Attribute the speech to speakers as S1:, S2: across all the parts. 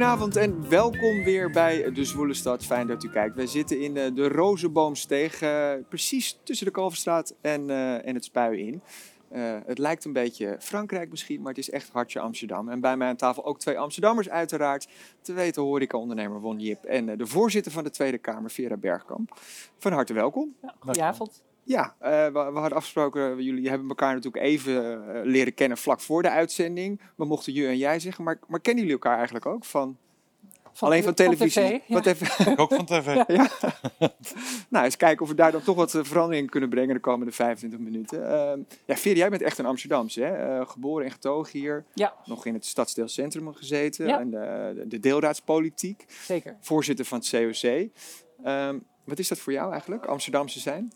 S1: Goedenavond en welkom weer bij De Zwoele Stad. Fijn dat u kijkt. Wij zitten in eh, de Rozenboomsteeg, eh, precies tussen de Kalverstraat en, eh, en het Spui in. Het lijkt een beetje Frankrijk misschien, maar het is echt hartje Amsterdam. En bij mij aan tafel ook twee Amsterdammers uiteraard. Te weten horeca-ondernemer Won Jip en de voorzitter van de Tweede Kamer, Vera Bergkamp. Van harte welkom.
S2: Ja, goedenavond.
S1: Ja, eh, we, we hadden afgesproken, jullie hebben elkaar natuurlijk even eh, leren kennen vlak voor de uitzending. We mochten je en jij zeggen, maar, maar kennen jullie elkaar eigenlijk ook van... Alleen van televisie.
S2: tv, ja.
S1: Wat even,
S3: ook van tv.
S1: ja. nou, eens kijken of we daar dan toch wat eh, verandering in kunnen brengen de komende 25 minuten. Ehm, ja, Veer, jij bent echt een Amsterdamse, hè? Eh, geboren en getogen hier.
S2: Ja.
S1: Nog in het stadsdeelcentrum gezeten.
S2: Ja.
S1: En de, de deelraadspolitiek.
S2: Zeker.
S1: Voorzitter van het COC. Ehm, wat is dat voor jou eigenlijk, Amsterdamse zijn?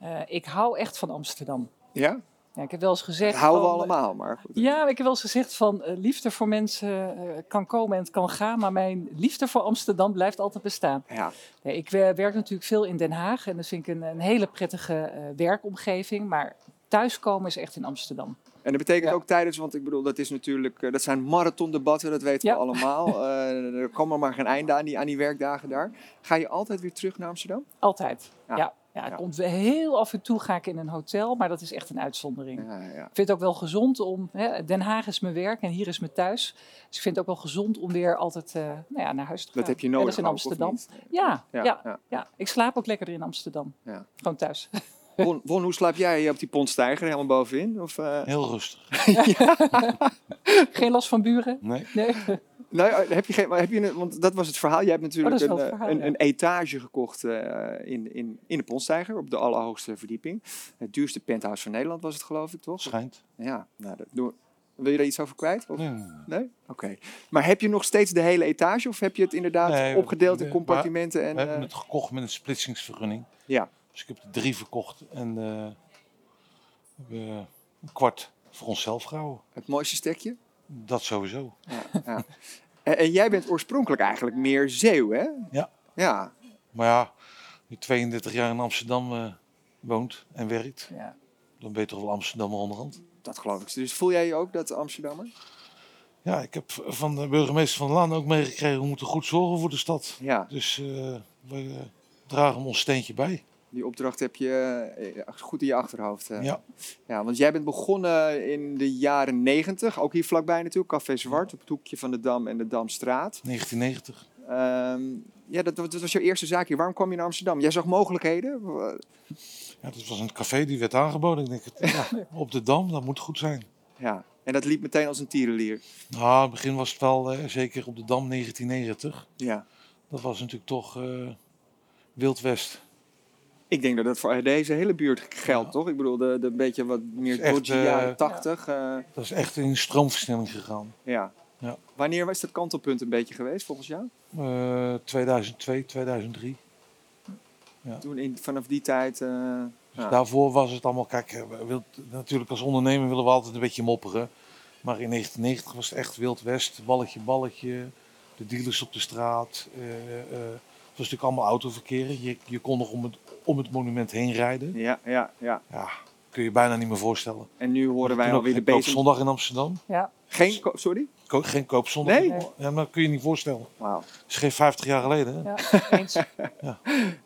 S2: Eh, ik hou echt van Amsterdam.
S1: Ja,
S2: Ja, ik heb wel eens gezegd.
S1: dat houden we
S2: van-
S1: allemaal, maar goed.
S2: Ja, ik heb wel eens gezegd van eh, liefde voor mensen eh, kan komen en het kan gaan, maar mijn liefde voor Amsterdam blijft altijd bestaan.
S1: Ja,
S2: ik wer- werk natuurlijk veel in Den Haag en dat vind ik een, een hele prettige eh, werkomgeving, maar thuiskomen is echt in Amsterdam.
S1: en dat betekent
S2: Ja.
S1: ook tijdens, want ik bedoel, dat is natuurlijk, eh, dat zijn marathondebatten, dat weten
S2: Ja.
S1: we allemaal. Eh, er komen maar geen einde aan die, aan die werkdagen daar. Ga je altijd weer terug naar Amsterdam?
S2: Altijd.
S1: Ja.
S2: Ja. Ja, het
S1: Ja.
S2: komt heel af en toe ga ik in een hotel, maar dat is echt een uitzondering.
S1: Ja, ja.
S2: Ik vind het ook wel gezond om. Hè, Den Haag is mijn werk en hier is mijn thuis. Dus ik vind het ook wel gezond om weer altijd eh, nou ja, naar huis te gaan.
S1: Dat heb je
S2: Ja,
S1: nodig
S2: dat is in Amsterdam. Ja,
S1: Ja,
S2: ja,
S1: ja.
S2: ja, ik slaap ook lekkerder in Amsterdam.
S1: Ja.
S2: Gewoon thuis.
S1: Won, Won, hoe slaap jij op die pontstijger helemaal bovenin? Of, eh,
S3: Heel rustig.
S2: Geen last van buren?
S3: Nee.
S2: Nee.
S1: Nou, ja, heb je geen, maar heb je een, want dat was het verhaal. Jij hebt natuurlijk
S2: Oh,
S1: een,
S2: verhaal,
S1: een,
S2: ja.
S1: een etage gekocht eh, in, in, in de pontstijger op de allerhoogste verdieping. Het duurste penthouse van Nederland was het geloof ik, toch?
S3: Schijnt.
S1: Ja, nou, dat, doe- wil je daar iets over kwijt? Of?
S3: Nee, nee, nee.
S1: Nee? Oké. Maar heb je nog steeds de hele etage of heb je het inderdaad
S3: Nee, we-
S1: opgedeeld in
S3: we-
S1: compartimenten?
S3: We
S1: En,
S3: hebben
S1: eh,
S3: het gekocht met een splitsingsvergunning.
S1: ja,
S3: Dus ik heb er drie verkocht en eh, we een kwart voor onszelf gehouden.
S1: het mooiste stekje?
S3: Dat sowieso.
S1: Ja, ja. en, jij bent oorspronkelijk eigenlijk meer Zeeuw, hè?
S3: Ja.
S1: Ja,
S3: Maar ja, die 32 jaar in Amsterdam eh, woont en werkt,
S2: Ja.
S3: dan ben je toch wel Amsterdammer onderhand.
S1: dat geloof ik. Dus voel jij je ook dat Amsterdammer?
S3: Ja, ik heb van de burgemeester van Laan ook meegekregen, we moeten goed zorgen voor de stad.
S1: Ja,
S3: Dus eh, we eh, dragen ons steentje bij.
S1: Die opdracht heb je eh, goed in je achterhoofd. eh.
S3: Ja,
S1: Ja, want jij bent begonnen in de jaren 90, ook hier vlakbij natuurlijk, Café Zwart, op het hoekje van de Dam en de Damstraat.
S3: 1990.
S1: Ehm, ja, dat, dat was jouw eerste zaak hier. Waarom kwam je naar Amsterdam? Jij zag mogelijkheden?
S3: Ja, dat was een café die werd aangeboden. Ik denk, het, ja, op de Dam, dat moet goed zijn.
S1: Ja, en dat liep meteen als een tierenlier.
S3: Nou, in het begin was het wel, eh, zeker op de Dam 1990.
S1: Ja.
S3: Dat was natuurlijk toch eh Wild West.
S1: Ik denk dat dat voor deze hele buurt geldt,
S3: Ja.
S1: toch? Ik bedoel, de, de beetje wat meer dodgy
S3: eh,
S1: jaren 80. eh,
S3: Dat is echt in stroomversnelling gegaan.
S1: ja.
S3: Ja.
S1: Wanneer was dat kantelpunt een beetje geweest, volgens jou?
S3: Eh 2002, 2003.
S1: Toen in, vanaf die tijd... eh,
S3: Dus daarvoor was het allemaal, kijk, natuurlijk als ondernemer willen we altijd een beetje mopperen. Maar in 1990 was het echt Wild West, balletje, balletje. De dealers op de straat. het was natuurlijk allemaal autoverkeer. Je, je kon nog om het, om het monument heen rijden.
S1: Ja, ja, ja.
S3: Ja, kun je bijna niet meer voorstellen.
S1: En nu horen wij alweer de
S3: geen
S1: bezem...
S3: koopzondag in Amsterdam.
S2: Ja.
S1: Geen... ko- Sorry?
S3: Ko- geen koopzondag.
S1: Nee?
S2: Nee.
S3: Ja, maar dat kun je niet voorstellen.
S1: Wauw.
S3: Dat is geen 50 jaar geleden. Hè?
S2: ja, eens.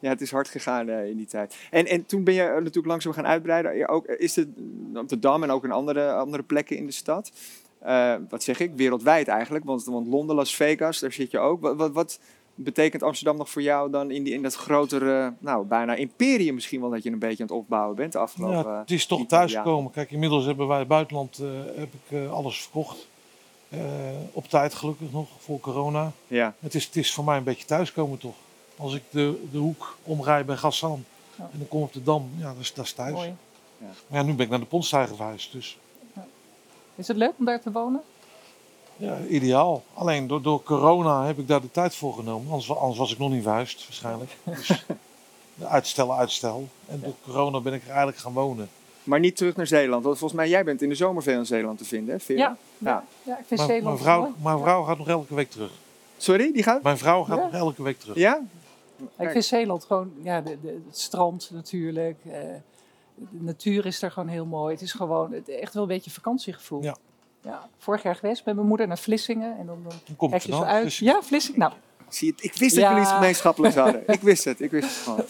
S1: Ja, het is hard gegaan eh, in die tijd. En, en toen ben je natuurlijk langzaam gaan uitbreiden. Ja, ook, eh, is het mm, op de Dam en ook in andere, andere plekken in de stad. Eh, wat zeg ik? Wereldwijd eigenlijk. Want, want Londen, Las Vegas, daar zit je ook. Wat, wat, wat betekent Amsterdam nog voor jou dan in, die, in dat grotere, nou bijna imperium misschien wel dat je een beetje aan het opbouwen bent de afgelopen...
S3: Ja, het is toch thuiskomen. Kijk, inmiddels hebben wij buitenland eh, heb ik eh, alles verkocht. Eh, op tijd gelukkig nog, voor corona.
S1: Ja,
S3: Het is, het is voor mij een beetje thuiskomen toch. Als ik de, de hoek omrij bij Gassan
S2: Ja.
S3: en dan kom ik op de Dam, ja, dat is, dat is thuis.
S2: Mooi.
S3: Maar ja, nu ben ik naar de Pontstijger verhuisd, dus
S2: Is het leuk om daar te wonen?
S3: Ja, ideaal. Alleen door, door corona heb ik daar de tijd voor genomen. Anders, wa- anders was ik nog niet verhuisd, waarschijnlijk. Dus uitstel, uitstel. En door corona ben ik er eigenlijk gaan wonen.
S1: maar niet terug naar Zeeland. Want volgens mij, jij bent in de zomer veel in Zeeland te vinden, hè? Vera?
S2: Ja.
S1: Ja.
S2: Ik vind
S3: Maar,
S2: Zeeland
S3: mijn, vrouw,
S2: mooi.
S3: mijn vrouw gaat nog elke week terug.
S1: Sorry, die gaat?
S3: Mijn vrouw gaat
S2: Ja.
S3: nog elke week terug.
S1: Ja?
S2: Ik vind Zeeland gewoon, ja, de, de, het strand natuurlijk. eh, de natuur is daar gewoon heel mooi. Het is gewoon het, echt wel een beetje vakantiegevoel.
S3: Ja.
S2: Ja, vorig jaar geweest met mijn moeder naar Vlissingen. En dan,
S3: komt
S2: kijk
S3: het
S2: je zo uit. Ja, Vlissingen. Nou,
S1: Zie het? Ik wist dat
S2: Ja.
S1: jullie iets gemeenschappelijks hadden. Ik wist het. Ik wist het gewoon.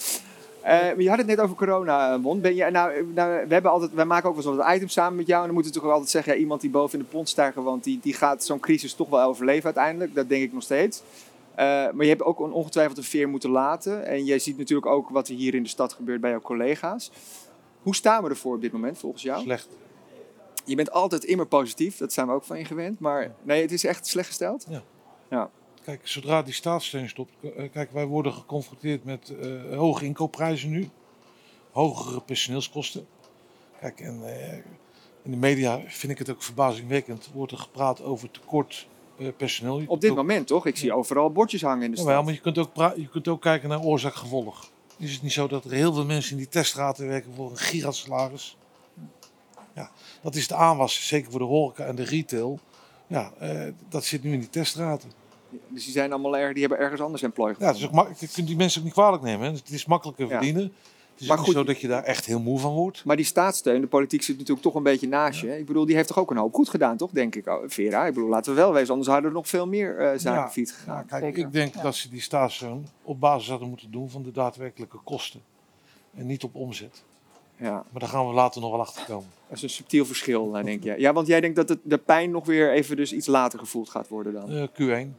S1: Eh, je had het net over corona, Mon. Ben je, nou, nou, we hebben altijd, wij maken ook wel eens wat items samen met jou. En dan moeten we toch altijd zeggen, ja, iemand die boven in de pondstijger woont, die, die gaat zo'n crisis toch wel overleven uiteindelijk. Dat denk ik nog steeds. Eh, maar je hebt ook een- ongetwijfeld een veer moeten laten. En jij ziet natuurlijk ook wat er hier in de stad gebeurt bij jouw collega's. Hoe staan we ervoor op dit moment volgens jou?
S3: Slecht.
S1: Je bent altijd immer positief, dat zijn we ook van je gewend. Maar nee, het is echt slecht gesteld.
S3: Kijk, zodra die staatssteun stopt, eh, kijk, wij worden geconfronteerd met eh, hoge inkoopprijzen nu, hogere personeelskosten. Kijk, en eh, in de media vind ik het ook verbazingwekkend, wordt er gepraat over tekort personeel.
S1: Op dit
S3: ook-
S1: moment toch? Ik zie overal bordjes hangen in de stad.
S3: maar je kunt, ook pra- je kunt ook kijken naar oorzaak-gevolg. Is het niet zo dat er heel veel mensen in die teststraten werken voor een gigasalaris? Ja, dat is de aanwas, zeker voor de horeca en de retail. Ja, eh, dat zit nu in die teststraten.
S1: Dus die zijn allemaal erg, die hebben ergens anders employ
S3: Ja, het
S1: gevonden.
S3: is ook mak- je kunt die mensen ook niet kwalijk nemen. Hè. Het is makkelijker
S1: Ja.
S3: verdienen. Het is
S1: Maar goed-
S3: zo dat je daar echt heel moe van wordt.
S1: Maar die staatssteun, de politiek zit natuurlijk toch een beetje naast je. Ik bedoel, die heeft toch ook een hoop goed gedaan, toch? Denk ik, oh, Vera. Ik bedoel, laten we wel wezen, anders hadden er nog veel meer eh, zaken
S3: Ja.
S1: fiets gegaan.
S3: Ja, kijk,
S2: zeker.
S3: ik denk
S2: Ja.
S3: dat ze die staatssteun op basis hadden moeten doen van de daadwerkelijke kosten. En niet op omzet.
S1: Ja,
S3: Maar daar gaan we later nog wel achter komen.
S1: dat is een subtiel verschil, eh, denk je. Ja, want jij denkt dat het, de pijn nog weer even dus iets later gevoeld gaat worden dan.
S3: Eh, Q1.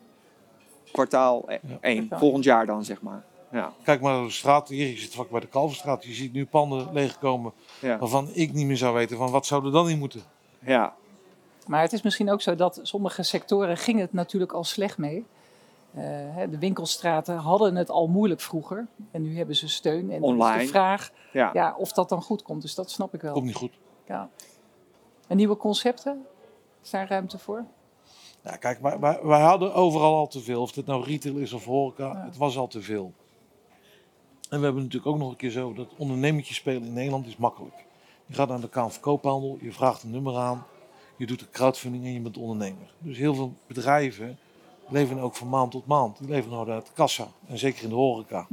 S1: Kwartaal
S3: Ja.
S1: 1,
S2: Kwartaal.
S1: volgend jaar dan, zeg maar. Ja,
S3: Kijk maar naar de straat. Hier, je zit vlak bij de Kalverstraat. Je ziet nu panden leegkomen
S1: ja,
S3: waarvan ik niet meer zou weten van wat zou er dan in moeten.
S1: ja.
S2: Maar het is misschien ook zo dat sommige sectoren gingen het natuurlijk al slecht mee. Eh, hè, de winkelstraten hadden het al moeilijk vroeger. En nu hebben ze steun. En is de vraag
S1: ja.
S2: ja, of dat dan goed komt. Dus dat snap ik wel.
S3: Komt niet goed.
S2: Ja. En nieuwe concepten? Is daar ruimte voor?
S3: Ja, kijk, wij, wij, wij hadden overal al te veel. Of het nou retail is of horeca,
S2: Ja.
S3: het was al te veel. En we hebben natuurlijk ook nog een keer zo dat ondernemertje spelen in Nederland is makkelijk. Je gaat naar de Kamer van Koophandel, je vraagt een nummer aan, je doet een crowdfunding en je bent ondernemer. Dus heel veel bedrijven leven ook van maand tot maand. Die leven nou uit de kassa. En zeker in de horeca.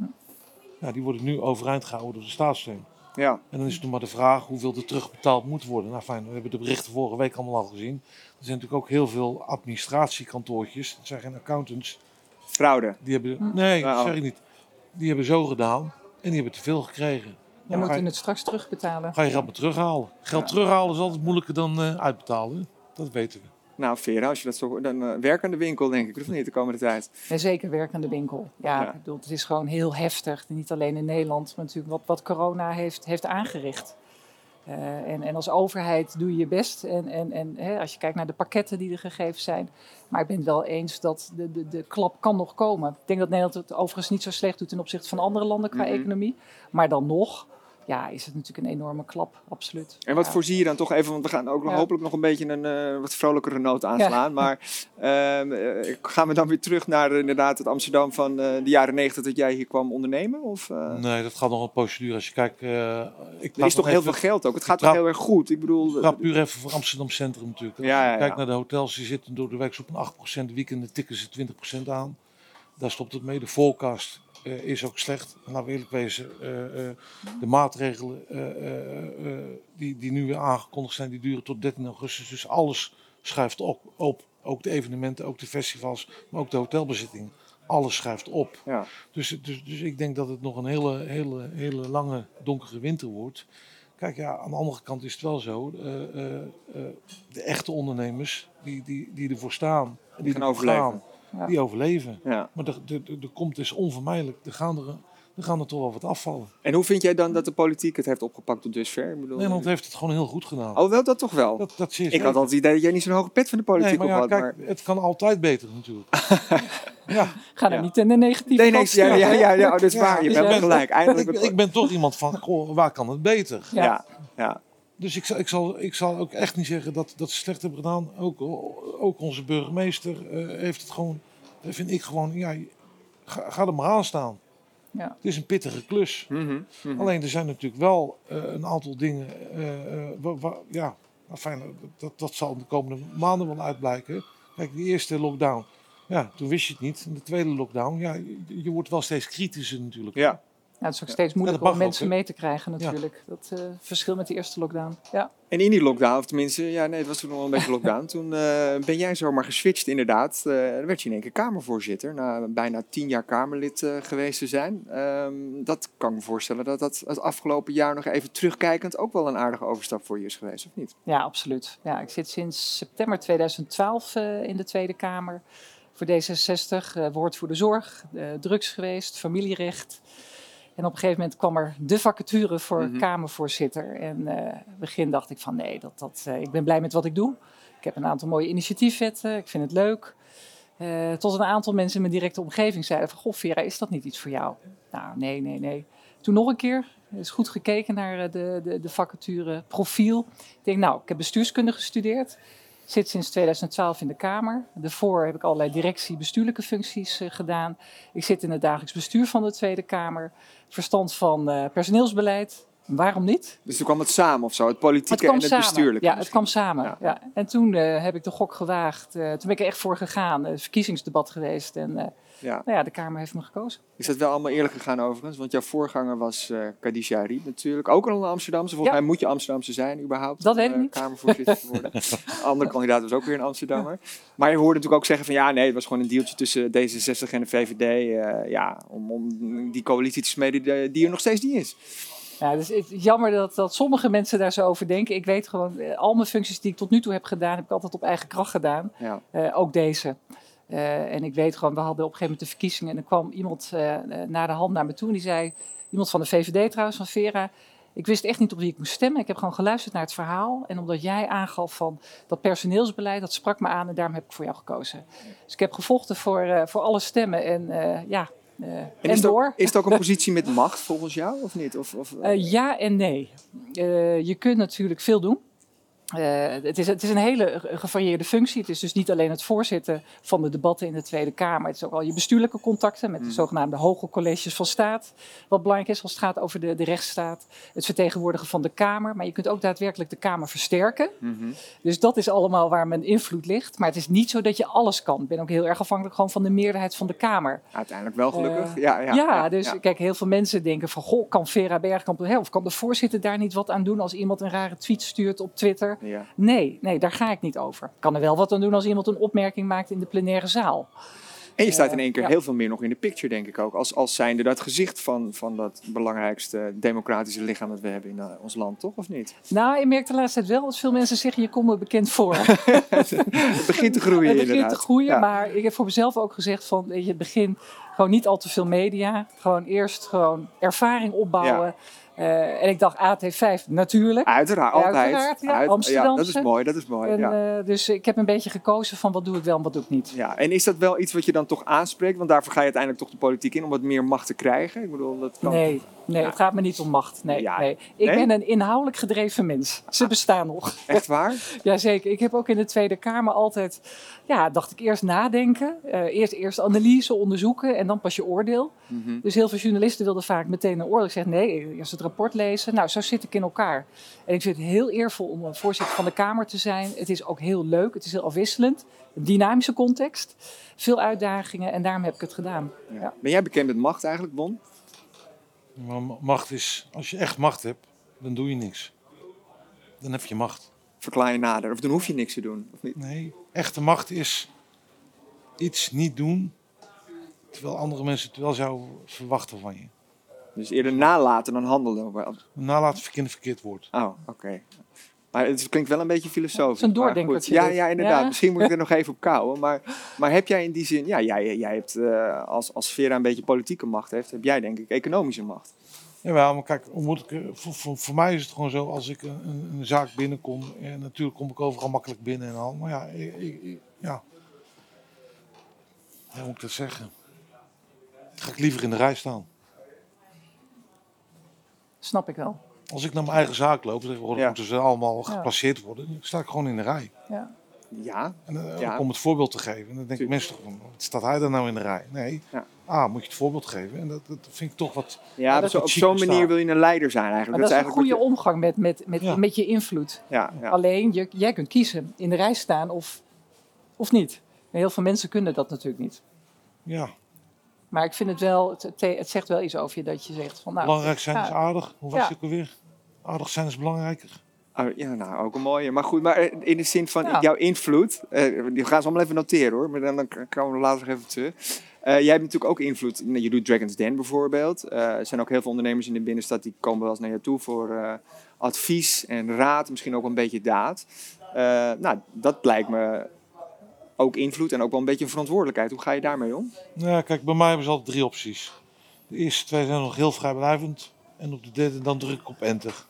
S3: Ja, die worden nu overeind gehouden door de staatssteun.
S1: ja.
S3: En dan is het nog maar de vraag hoeveel er terugbetaald moet worden. Nou fijn, we hebben de berichten vorige week allemaal al gezien. Er zijn natuurlijk ook heel veel administratiekantoortjes. Dat zijn geen accountants.
S1: Fraude.
S3: Die hebben, nee,
S1: Nou.
S3: dat zeg ik niet. Die hebben zo gedaan en die hebben te veel gekregen.
S2: We
S3: Ja, ga,
S2: moeten
S3: je,
S2: het straks terugbetalen.
S3: ga je geld maar terughalen. Geld
S1: Ja.
S3: terughalen is altijd moeilijker dan eh, uitbetalen. Dat weten we.
S1: Nou, Vera, als je dat zo... Dan eh, werk aan de winkel, denk ik, of niet, de komende tijd.
S2: Zeker werkende winkel. Ja,
S1: Ja.
S2: Ik bedoel, het is gewoon heel heftig. Niet alleen in Nederland, maar natuurlijk wat, wat corona heeft, heeft aangericht. Eh, en, en als overheid doe je je best. En, en, en hè, als je kijkt naar de pakketten die er gegeven zijn. Maar ik ben het wel eens dat de, de, de klap kan nog komen. Ik denk dat Nederland het overigens niet zo slecht doet ten opzichte van andere landen qua
S1: Mhm.
S2: economie. Maar dan nog ja, is het natuurlijk een enorme klap, absoluut.
S1: En wat
S2: Ja.
S1: voorzie je dan toch even, want we gaan ook nog
S2: Ja.
S1: hopelijk nog een beetje een eh, wat vrolijkere noot aanslaan. Maar ehm, eh, gaan we dan weer terug naar eh, inderdaad het Amsterdam van eh, de jaren negentig dat jij hier kwam ondernemen? Of, eh,
S3: Nee, dat gaat nog een procedure. Als je kijkt. eh, ik
S1: er is toch heel veel geld ook. Het gaat toch heel erg goed. Ik bedoel,
S3: Ik puur even voor Amsterdam Centrum natuurlijk. Als
S1: Ja, ja,
S3: je kijkt
S1: ja.
S3: naar de hotels, die zitten door de week op een 8%, weekenden tikken ze 20% aan. Daar stopt het mee. De forecast eh, is ook slecht. En laten we eerlijk wezen, eh, eh, de maatregelen die, die nu weer aangekondigd zijn, die duren tot 13 augustus. Dus alles schuift op, op. Ook de evenementen, ook de festivals, maar ook de hotelbezitting. Alles schuift op.
S1: ja.
S3: Dus, dus, dus ik denk dat het nog een hele, hele, hele lange donkere winter wordt. Kijk, ja, aan de andere kant is het wel zo. de echte ondernemers die, die, die ervoor staan, en die
S1: gaan overleven.
S3: gaan. Die overleven.
S1: Ja.
S3: Maar er, komt dus onvermijdelijk, er gaan er, er gaan er toch wel wat afvallen.
S1: En hoe vind jij dan dat de politiek het heeft opgepakt tot dusver? Ik bedoel,
S3: Nederland heeft het gewoon heel goed gedaan.
S1: Oh, wel dat toch wel?
S3: Dat, dat
S1: ik had altijd het idee dat jij niet zo'n hoge pet van de politiek
S3: Nee, maar
S1: op
S3: ja,
S1: had.
S3: kijk,
S1: maar...
S3: het kan altijd beter natuurlijk. ja,
S2: Ga er
S1: Ja.
S2: niet in de negatieve
S1: Nee, nee,
S2: kant
S1: ja, ja, ja, oh, dat is
S3: Ja,
S1: waar. Je
S2: dus
S1: hebt
S2: ja,
S1: gelijk. Eindelijk.
S3: ik, ik ben toch iemand van, goh, waar kan het beter?
S2: Ja.
S1: ja, ja.
S3: Dus ik zal, ik, zal, ik zal ook echt niet zeggen dat, dat ze slecht hebben gedaan. Ook, ook onze burgemeester eh, heeft het gewoon, vind ik gewoon, ja, ga, ga er maar aan staan.
S2: Ja.
S3: Het is een pittige klus.
S1: Mhm, mhm.
S3: Alleen er zijn natuurlijk wel eh, een aantal dingen, eh, eh, wa- wa- ja, fijn, dat, dat zal de komende maanden wel uitblijken. Kijk, die eerste lockdown, ja, toen wist je het niet. En de tweede lockdown, ja, je, je wordt wel steeds kritischer natuurlijk.
S1: Ja,
S2: Ja, het is ook steeds moeilijker om mensen mee te krijgen natuurlijk. Dat eh verschil met de eerste lockdown. Ja.
S1: En in die lockdown, of tenminste, ja nee, het was toen nog wel een beetje lockdown. toen eh, ben jij zomaar geswitcht inderdaad. Eh, dan werd je in één keer Kamervoorzitter. Na bijna tien jaar Kamerlid geweest te zijn. Ehm, dat kan ik me voorstellen dat dat het afgelopen jaar nog even terugkijkend ook wel een aardige overstap voor je is geweest, of niet?
S2: ja, absoluut. Ja, ik zit sinds september 2012 eh, in de Tweede Kamer voor D66. eh woord voor de zorg, drugs geweest, familierecht. En op een gegeven moment kwam er de vacature voor
S1: Mhm.
S2: Kamervoorzitter. En in het begin dacht ik van nee, dat, dat, eh, ik ben blij met wat ik doe. Ik heb een aantal mooie initiatiefwetten, ik vind het leuk. Eh, tot een aantal mensen in mijn directe omgeving zeiden van... Goh Vera, is dat niet iets voor jou? Nou, nee, nee, nee. Toen nog een keer, er is goed gekeken naar de, de, de vacature profiel. Ik denk, nou, ik heb bestuurskunde gestudeerd. Zit sinds 2012 in de Kamer. Daarvoor heb ik allerlei directie, bestuurlijke functies eh, gedaan. Ik zit in het dagelijks bestuur van de Tweede Kamer. Verstand van eh, personeelsbeleid. Waarom niet?
S1: Dus toen kwam het samen of zo, het politieke en het
S2: samen.
S1: bestuurlijke.
S2: Ja, het kwam samen.
S1: Ja.
S2: Ja. En toen eh, heb ik de gok gewaagd. Eh, toen ben ik er echt voor gegaan. Het verkiezingsdebat geweest. En eh,
S1: Ja.
S2: nou ja, de Kamer heeft me gekozen.
S1: Is dat wel allemaal eerlijk gegaan overigens? Want jouw voorganger was eh Khadija Ariep natuurlijk. Ook een Amsterdamse. Volgens
S2: Ja.
S1: mij moet je Amsterdamse zijn überhaupt.
S2: Dat weet ik
S1: eh,
S2: niet.
S1: Kamervoorzitter te worden. Een andere kandidaat was ook weer een Amsterdammer. Maar je hoorde natuurlijk ook zeggen van ja, nee, het was gewoon een dealtje tussen D66 en de VVD. eh, ja, om, om die coalitie te smeden die er nog steeds niet is.
S2: Ja, dus het is jammer dat, dat sommige mensen daar zo over denken. Ik weet gewoon, eh, al mijn functies die ik tot nu toe heb gedaan, heb ik altijd op eigen kracht gedaan.
S1: Ja.
S2: Eh, ook deze. Eh, en ik weet gewoon, we hadden op een gegeven moment de verkiezingen. En er kwam iemand eh eh, na de hand naar me toe en die zei... Iemand van de VVD trouwens, van Vera... Ik wist echt niet op wie ik moest stemmen. Ik heb gewoon geluisterd naar het verhaal. En omdat jij aangaf van dat personeelsbeleid, dat sprak me aan. En daarom heb ik voor jou gekozen. Dus ik heb gevochten voor, voor alle stemmen. En ja, eh, en,
S1: En is, het ook, is het ook een positie met macht volgens jou of niet? Of, of,
S2: Eh, ja en nee. Eh, je kunt natuurlijk veel doen. Eh, het, is, het is een hele gevarieerde functie. Het is dus niet alleen het voorzitten van de debatten in de Tweede Kamer. Het is ook al je bestuurlijke contacten met de
S1: Mm.
S2: zogenaamde hoge colleges van staat. Wat belangrijk is als het gaat over de, de rechtsstaat. Het vertegenwoordigen van de Kamer. Maar je kunt ook daadwerkelijk de Kamer versterken.
S1: Mhm.
S2: Dus dat is allemaal waar mijn invloed ligt. Maar het is niet zo dat je alles kan. Ik ben ook heel erg afhankelijk gewoon van de meerderheid van de Kamer.
S1: Uiteindelijk wel gelukkig.
S2: Eh,
S1: ja, ja,
S2: Ja, dus
S1: ja.
S2: kijk, heel veel mensen denken van... Goh, kan Vera Bergkamp, of kan de voorzitter daar niet wat aan doen... als iemand een rare tweet stuurt op Twitter?
S1: Ja.
S2: Nee, nee, daar ga ik niet over. Ik kan er wel wat aan doen als iemand een opmerking maakt in de plenaire zaal.
S1: En je staat
S2: Eh,
S1: in één keer
S2: ja.
S1: heel veel meer nog in de picture, denk ik ook. Als, als zijnde dat gezicht van, van dat belangrijkste democratische lichaam dat we hebben in eh, ons land, toch? Of niet?
S2: Nou, ik merk de laatste tijd wel dat veel mensen zeggen... je komt me bekend voor.
S1: Het begint te groeien
S2: het begint
S1: inderdaad.
S2: te groeien,
S1: Ja.
S2: maar ik heb voor mezelf ook gezegd van... Weet je, het begin gewoon niet al te veel media. Gewoon eerst gewoon ervaring opbouwen. Eh, en ik dacht AT5, natuurlijk.
S1: Uiteraard, altijd.
S2: Uiteraard, ja.
S1: Uit-
S2: Amsterdamse.
S1: dat is mooi, dat is mooi.
S2: En,
S1: ja.
S2: eh, dus ik heb een beetje gekozen van wat doe ik wel en wat doe ik niet.
S1: Ja, en is dat wel iets wat je dan toch aanspreekt? Want daarvoor ga je uiteindelijk toch de politiek in om wat meer macht te krijgen. Ik bedoel, dat kan...
S2: Nee, nee
S1: Ja.
S2: het gaat me niet om macht. Nee,
S1: Ja.
S2: nee. Ik
S1: Nee?
S2: ben een inhoudelijk gedreven mens. Ze bestaan nog.
S1: Echt waar?
S2: Jazeker. Ik heb ook in de Tweede Kamer altijd, ja, dacht ik eerst nadenken. Eh, eerst, eerst analyse, onderzoeken en dan pas je oordeel.
S1: Mhm.
S2: Dus heel veel journalisten wilden vaak meteen een oordeel. Ik zeg nee, eerst het rapport lezen. Nou, zo zit ik in elkaar. En ik vind het heel eervol om een voorzitter van de Kamer te zijn. Het is ook heel leuk, het is heel afwisselend. Een dynamische context, veel uitdagingen en daarom heb ik het gedaan.
S1: Ja.
S2: Ja.
S1: Ben jij bekend met macht eigenlijk, Bon?
S3: Maar ma- macht is, als je echt macht hebt, dan doe je niks. Dan heb je macht.
S1: Verklaar je nader. Of dan hoef je niks te doen. Of niet?
S3: Nee, echte macht is iets niet doen, terwijl andere mensen het wel zouden verwachten van je.
S1: Dus eerder nalaten dan handelen.
S3: Nalaten vind ik een verkeerd woord.
S1: Oh, oké. Maar het klinkt wel een beetje filosofisch.
S2: Het is een doordenkertje.
S1: Ja, ja, inderdaad.
S2: Ja.
S1: Misschien moet ik er nog even op kouwen. Maar, maar heb jij in die zin... Ja, jij, jij hebt eh, als, als Vera een beetje politieke macht heeft... heb jij denk ik economische macht.
S3: Jawel, maar kijk, moet ik, eh, voor, voor, voor mij is het gewoon zo, als ik een, een, een zaak binnenkom, en natuurlijk kom ik overal makkelijk binnen en al, maar ja, ik, ik- ik- ja. Hoe moet ik dat zeggen? Dan ga ik liever in de rij staan.
S2: Snap ik wel.
S3: Als ik naar mijn eigen zaak loop, tegenwoordig
S1: Ja.
S3: moeten ze allemaal geplaceerd worden, dan sta ik gewoon in de rij.
S2: Ja.
S1: Ja,
S3: En eh,
S1: Ja.
S3: om het voorbeeld te geven. En dan denk ik mensen toch van, wat staat hij daar nou in de rij? Nee,
S1: Ja.
S3: ah, moet je het voorbeeld geven. En dat, dat vind ik toch wat...
S1: ja
S3: dat
S1: op zo'n manier wil je een leider zijn eigenlijk.
S2: Maar dat is een
S1: eigenlijk
S2: goede
S1: wat
S2: omgang met, met, met,
S3: Ja.
S2: met je invloed.
S1: Ja, ja.
S2: Alleen, je, jij kunt kiezen in de rij staan of, of niet. En heel veel mensen kunnen dat natuurlijk niet.
S3: Ja,
S2: Maar ik vind het wel, het, het, zegt wel iets over je dat je zegt van nou...
S3: Belangrijk zijn
S2: ja.
S3: is aardig. Hoe was
S2: Ja.
S3: het ook alweer? Aardig zijn is belangrijker.
S1: Oh, ja, nou, ook een mooie. Maar goed, maar eh, in de zin van
S2: Ja.
S1: jouw invloed, eh, die gaan ze allemaal even noteren hoor, maar dan, dan komen we er later nog even terug. Eh, jij hebt natuurlijk ook invloed. Je doet Dragon's Den bijvoorbeeld. Eh, er zijn ook heel veel ondernemers in de binnenstad die komen wel eens naar je toe voor eh, advies en raad, misschien ook een beetje daad. Eh, nou, dat lijkt me ook invloed en ook wel een beetje verantwoordelijkheid. Hoe ga je daarmee om?
S3: Ja, kijk, bij mij hebben ze altijd drie opties. De eerste twee zijn nog heel vrijblijvend. En op de derde dan druk ik op enter.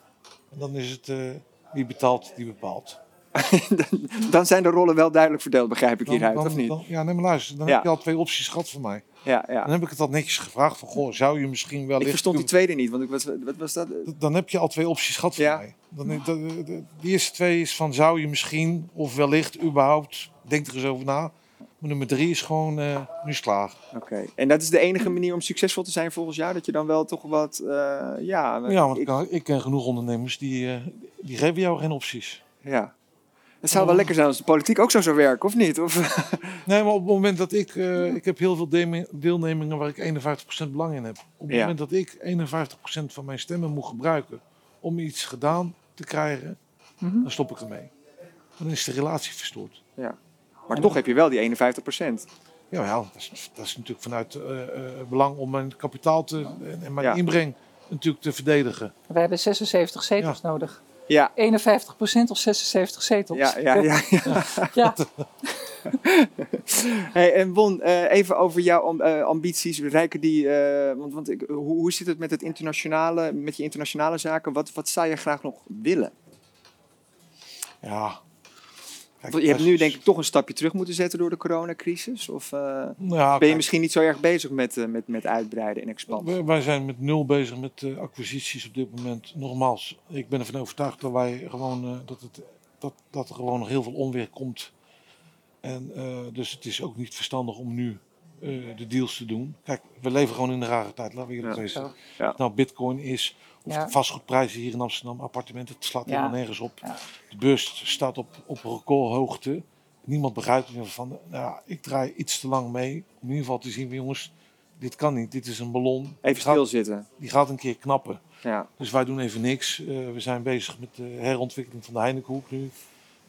S3: En dan is het eh, wie betaalt, die bepaalt.
S1: dan, zijn de rollen wel duidelijk verdeeld, begrijp ik
S3: Dan-
S1: hieruit,
S3: dan-
S1: of niet?
S3: dan- ja, nee, maar luister. Dan
S1: Ja.
S3: heb je al twee opties gehad van mij.
S1: ja, ja.
S3: Dan heb ik het al netjes gevraagd van, goh, zou je misschien wel...
S1: Ik verstond die tweede niet, want ik was, wat was dat?
S3: Dan heb je al twee opties gehad van
S1: Ja.
S3: mij. Dan, de, de, de- de eerste twee is van, zou je misschien, of wellicht, überhaupt, denk er eens over na. Nummer drie is gewoon, eh, nu is klaar.
S1: Oké, en dat is de enige manier om succesvol te zijn volgens jou? Dat je dan wel toch wat, eh, ja...
S3: Ja, want
S1: ik-
S3: ik, kan- ik ken genoeg ondernemers die, eh, die geven jou geen opties.
S1: ja. Het zou wel lekker zijn als de politiek ook zo zou werken, of niet? Of,
S3: Nee, maar op het moment dat ik... ik heb heel veel deelnemingen waar ik 51% belang in heb. Op het
S1: Ja.
S3: moment dat ik 51% van mijn stemmen moet gebruiken om iets gedaan te krijgen,
S2: Mhm.
S3: dan stop ik ermee. Dan is de relatie verstoord.
S1: ja. Maar toch heb je wel die 51 procent.
S3: Ja, ja dat, is, dat is natuurlijk vanuit eh, eh, belang om mijn kapitaal te, en, mijn
S1: Ja.
S3: inbreng natuurlijk te verdedigen.
S2: We hebben 76 zetels nodig.
S1: Ja,
S2: 51% of 76 zetels.
S1: ja, ja. ja, ja.
S2: Ja.
S1: Hey, en Won, eh, even over jouw am- eh, ambities. Rijken die, eh, want, want ik, hoe, hoe zit het met, het internationale, met je internationale zaken? Wat, wat zou je graag nog willen?
S3: Ja.
S1: Je hebt nu denk ik toch een stapje terug moeten zetten door de coronacrisis. Of eh,
S3: Ja,
S1: ben je
S3: kijk,
S1: misschien niet zo erg bezig met, eh, met, met uitbreiden en expansie?
S3: wij- Wij zijn met nul bezig met eh, acquisities op dit moment. Nogmaals, ik ben ervan overtuigd dat wij gewoon dat, het, dat, dat er gewoon nog heel veel onweer komt. En dus het is ook niet verstandig om nu de deals te doen. Kijk, we leven gewoon in een rare tijd, laten we eerlijk
S1: Ja.
S3: wezen.
S1: Ja.
S3: nou bitcoin is, of
S2: Ja.
S3: de vastgoedprijzen hier in Amsterdam, appartementen, het slaat
S2: Ja.
S3: helemaal nergens op.
S2: Ja.
S3: De beurs staat op, op recordhoogte. Niemand begrijpt van, nou, ja, ik draai iets te lang mee. Om in ieder geval te zien, jongens, dit kan niet. Dit is een ballon.
S1: Even stilzitten.
S3: Die gaat een keer knappen.
S1: Ja.
S3: Dus wij doen even niks. Eh, we zijn bezig met de herontwikkeling van de Heinekenhoek nu.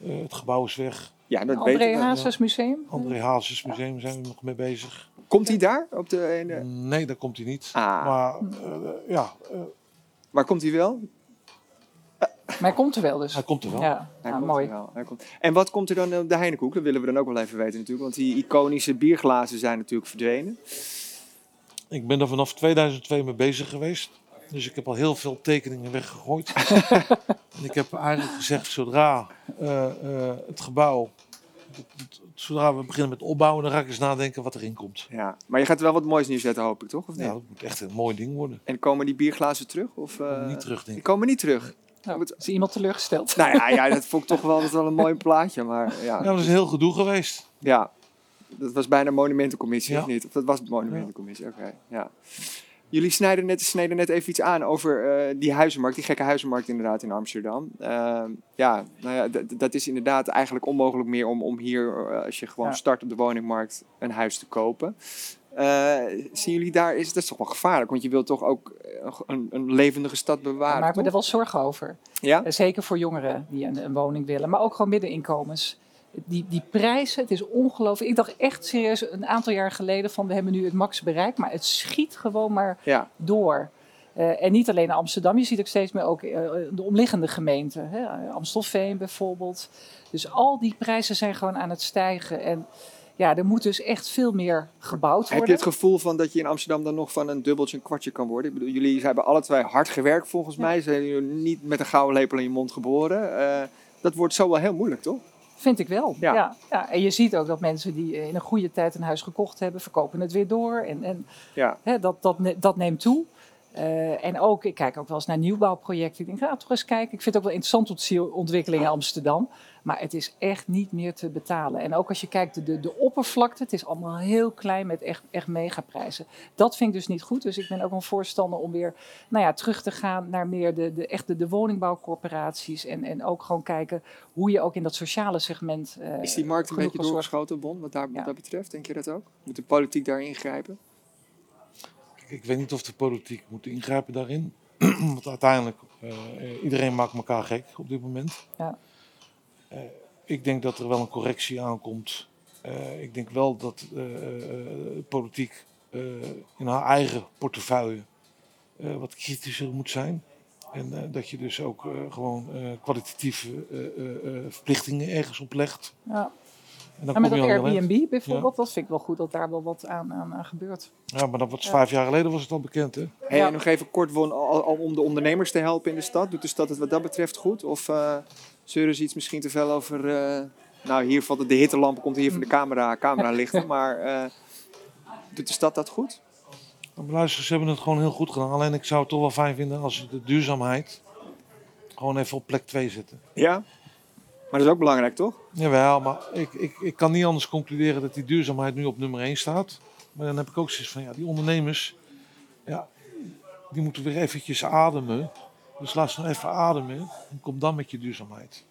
S3: Eh, het gebouw is weg.
S1: Ja, dat
S2: André
S1: ik.
S2: Hazes Museum.
S3: André Hazes Museum zijn we nog mee bezig.
S1: Komt hij daar? Op de ene...
S3: Nee, daar komt hij niet.
S1: Ah.
S3: Maar eh, ja, eh,
S1: Waar komt hij wel?
S2: Maar hij komt er wel dus.
S3: hij komt er wel.
S2: Ja,
S1: Hij
S2: nou,
S1: komt
S2: mooi.
S1: er wel. Hij komt. En wat komt er dan op de Heinekenhoek? Dat willen we dan ook wel even weten natuurlijk. Want die iconische bierglazen zijn natuurlijk verdwenen.
S3: Ik ben er vanaf 2002 mee bezig geweest. Dus ik heb al heel veel tekeningen weggegooid. en ik heb eigenlijk gezegd, zodra eh, eh, het gebouw, zodra we beginnen met opbouwen, dan ga ik eens nadenken wat erin komt.
S1: Ja. Maar je gaat er wel wat moois neerzetten, hoop ik toch? Of niet?
S3: Ja, dat moet echt een mooi ding worden.
S1: En komen die bierglazen terug? Of, eh,
S3: niet terug, denk
S1: Die
S3: ik.
S1: komen niet terug.
S2: Nou,
S1: Moet-
S2: is iemand teleurgesteld?
S1: Nou ja, ja, dat vond ik toch wel, dat wel een mooi plaatje. Maar ja,
S3: Ja, dat is een heel gedoe geweest.
S1: ja. dat was bijna monumentencommissie,
S3: Ja.
S1: of niet? Of dat was de monumentencommissie, oké. ja. Jullie snijden net, sneden net even iets aan over eh, die huizenmarkt, die gekke huizenmarkt inderdaad in Amsterdam. Ehm, ja, nou ja, dat is inderdaad eigenlijk onmogelijk meer om, om hier, eh, als je gewoon
S2: Ja.
S1: start op de woningmarkt, een huis te kopen. Eh, zien jullie daar, is, dat is toch wel gevaarlijk, want je wilt toch ook een, een levendige stad bewaren,
S2: maak ik me er wel zorgen over.
S1: Ja?
S2: Zeker voor jongeren die een, een woning willen, maar ook gewoon middeninkomens. Die, die prijzen, het is ongelooflijk. Ik dacht echt serieus een aantal jaar geleden van we hebben nu het max bereikt, maar het schiet gewoon maar
S1: Ja,
S2: door. Eh, en niet alleen Amsterdam, je ziet ook steeds meer ook eh, de omliggende gemeenten. Hè? Amstelveen bijvoorbeeld. Dus al die prijzen zijn gewoon aan het stijgen. En ja, er moet dus echt veel meer gebouwd worden.
S1: Heb je het gevoel van dat je in Amsterdam dan nog van een dubbeltje een kwartje kan worden? Ik bedoel, jullie hebben alle twee hard gewerkt volgens
S2: Ja.
S1: mij. Ze zijn niet met een gouden lepel in je mond geboren. Eh, dat wordt zo wel heel moeilijk, toch?
S2: Vind ik wel.
S1: Ja.
S2: Ja. Ja, En je ziet ook dat mensen die in een goede tijd een huis gekocht hebben, verkopen het weer door. En, en
S1: Ja,
S2: hè, dat, dat, dat neemt toe. Eh, en ook, ik kijk ook wel eens naar nieuwbouwprojecten. Ik denk, ga toch eens kijken. Ik vind het ook wel interessant tot zie- ontwikkeling in Amsterdam. Maar het is echt niet meer te betalen. En ook als je kijkt, de, de, oppervlakte, het is allemaal heel klein met echt, echt megaprijzen. Dat vind ik dus niet goed. Dus ik ben ook een voorstander om weer nou ja, terug te gaan naar meer de, de, echte de woningbouwcorporaties. En, en ook gewoon kijken hoe je ook in dat sociale segment. eh,
S1: is die markt een beetje doorgeschoten, Bon, wat, daar, wat
S2: Ja.
S1: dat betreft? Denk je dat ook? Moet de politiek daar ingrijpen?
S3: ik weet niet of de politiek moet ingrijpen daarin. Want uiteindelijk, uh, iedereen maakt elkaar gek op dit moment. Ja. Uh, ik denk dat er wel een correctie aankomt. Uh, ik denk wel dat de politiek in haar eigen portefeuille wat kritischer moet zijn. En dat je dus ook gewoon kwalitatieve verplichtingen ergens oplegt. Ja.
S2: En, dan en met dat Airbnb bijvoorbeeld, dat vind ik wel goed dat daar wel wat aan, aan, aan gebeurt.
S3: Ja, maar dat was vijf jaar geleden was het al bekend, hè?
S1: Hey, ja. Nog even kort, om de ondernemers te helpen in de stad. Doet de stad het wat dat betreft goed? Of uh, zeuren ze iets misschien te veel over... Uh, nou, hier valt het, de hittelamp komt hier van de camera, camera lichten. maar uh, doet de stad dat goed?
S3: Nou, luister, ze hebben het gewoon heel goed gedaan. Alleen ik zou het toch wel fijn vinden als de duurzaamheid gewoon even op plek 2 zitten.
S1: Ja? Maar dat is ook belangrijk, toch?
S3: Jawel, maar ik, ik, ik kan niet anders concluderen dat die duurzaamheid nu op nummer 1 staat. Maar dan heb ik ook zoiets van, ja, die ondernemers, ja, die moeten weer eventjes ademen. Dus laat ze nou even ademen en kom dan met je duurzaamheid.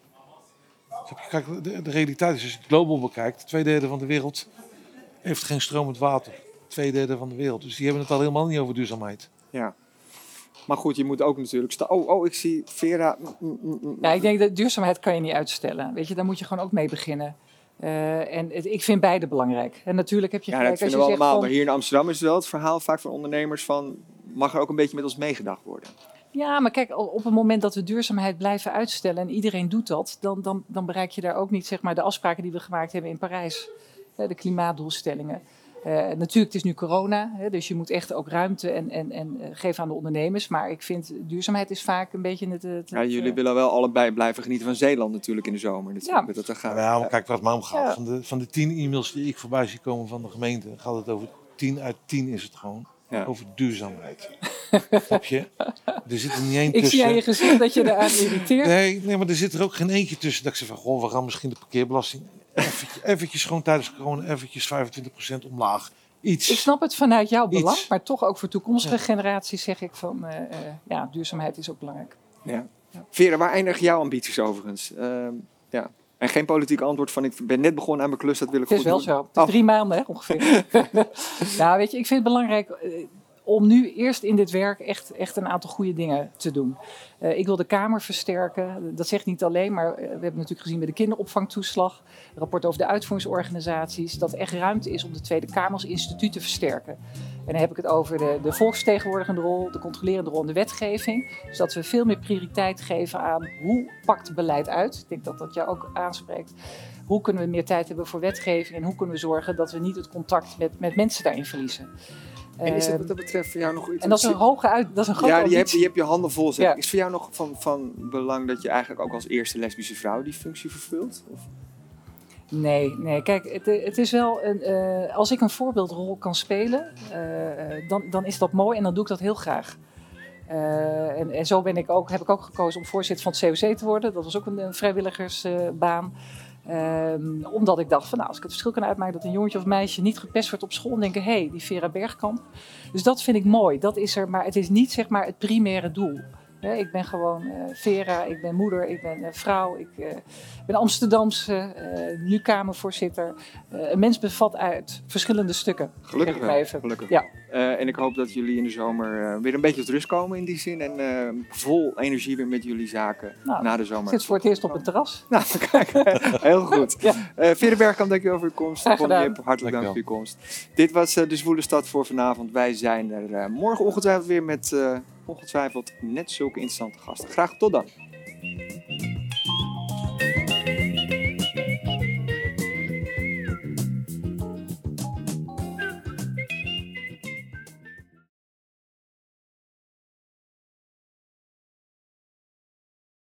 S3: Kijk, de, de realiteit is, als je het global bekijkt, twee derde van de wereld heeft geen stromend water. Twee derde van de wereld. Dus die hebben het al helemaal niet over duurzaamheid.
S1: Ja. Maar goed, je moet ook natuurlijk staan. Oh, oh, ik zie Vera.
S2: Mm, mm, mm, ja, ik denk dat duurzaamheid kan je niet uitstellen. Weet je, daar moet je gewoon ook mee beginnen. Uh, en ik vind beide belangrijk. En natuurlijk heb je
S1: ja, gelijk dat je we allemaal. Van... Maar hier in Amsterdam is wel het verhaal vaak van ondernemers van... mag er ook een beetje met ons meegedacht worden?
S2: Ja, maar kijk, op het moment dat we duurzaamheid blijven uitstellen... en iedereen doet dat, dan, dan, dan bereik je daar ook niet zeg maar, de afspraken die we gemaakt hebben in Parijs. De klimaatdoelstellingen. Uh, natuurlijk, het is nu corona, hè, dus je moet echt ook ruimte en, en, en uh, geven aan de ondernemers. Maar ik vind duurzaamheid is vaak een beetje het. het
S1: ja, jullie uh, willen wel allebei blijven genieten van Zeeland natuurlijk in de zomer.
S3: Dat, ja. Dat, dat gaat, ja, maar kijk wat mij omgaat. Ja. Van, de, van de tien e-mails die ik voorbij zie komen van de gemeente, gaat het over tien uit tien is het gewoon. Ja. Over duurzaamheid. Snap je? Er zit er niet één tussen.
S2: Ik zie aan je gezicht dat je eraan irriteert.
S3: Nee, nee, maar er zit er ook geen eentje tussen dat ik zeg van, goh, we gaan misschien de parkeerbelasting eventjes, eventjes gewoon tijdens corona eventjes 25% omlaag. Iets.
S2: Ik snap het vanuit jouw belang, maar toch ook voor toekomstige generaties zeg ik van, uh, uh, ja, duurzaamheid is ook belangrijk.
S1: Ja. ja. Vera, waar eindigen jouw ambities overigens? Uh, ja. En geen politiek antwoord van ik ben net begonnen aan mijn klus, dat wil ik
S2: Het is wel zo. Het is oh. drie maanden hè, ongeveer. nou, weet je, ik vind het belangrijk eh, om nu eerst in dit werk echt, echt een aantal goede dingen te doen. Uh, ik wil de Kamer versterken. Dat zegt niet alleen, maar we hebben natuurlijk gezien bij de kinderopvangtoeslag, rapport over de uitvoeringsorganisaties, dat echt ruimte is om de Tweede Kamer als instituut te versterken. En dan heb ik het over de, de volksvertegenwoordigende rol, de controlerende rol en de wetgeving. Dus dat we veel meer prioriteit geven aan hoe pakt beleid uit. Ik denk dat dat jou ook aanspreekt. Hoe kunnen we meer tijd hebben voor wetgeving en hoe kunnen we zorgen dat we niet het contact met, met mensen daarin verliezen.
S1: En is dat wat dat betreft voor jou nog iets?
S2: En dat is een hoge uit, dat is een grote
S1: Ja, die heb, je hebt je handen vol. Ja. Is voor jou nog van, van belang dat je eigenlijk ook als eerste lesbische vrouw die functie vervult? Of?
S2: Nee, nee. Kijk, het, het is wel een, uh, als ik een voorbeeldrol kan spelen, uh, dan, dan is dat mooi en dan doe ik dat heel graag. Uh, en, en, zo ben ik ook, heb ik ook gekozen om voorzitter van het COC te worden. Dat was ook een, een vrijwilligersbaan. Um, omdat ik dacht van nou, als ik het verschil kan uitmaken dat een jongetje of meisje niet gepest wordt op school, denken hé, hey, die Vera Bergkamp. Dus dat vind ik mooi. Dat is er, maar het is niet zeg maar het primaire doel ik ben gewoon uh, Vera, ik ben moeder, ik ben uh, vrouw, ik uh, ben Amsterdamse, nu Kamervoorzitter. een mens bevat uit verschillende stukken.
S1: Gelukkig wel, even. gelukkig. Ja. en ik hoop dat jullie in de zomer weer een beetje tot rust komen in die zin. En vol energie weer met jullie zaken nou, na de zomer.
S2: Ik zit voor het eerst op het terras.
S1: Nou, kijk, heel goed. ja. Vera Bergkamp, dankjewel voor je komst. Hartelijk dank voor je komst. Dit was de Zwoele Stad voor vanavond. Wij zijn er morgen ongetwijfeld weer met ongetwijfeld net zulke interessante gasten. Graag tot dan!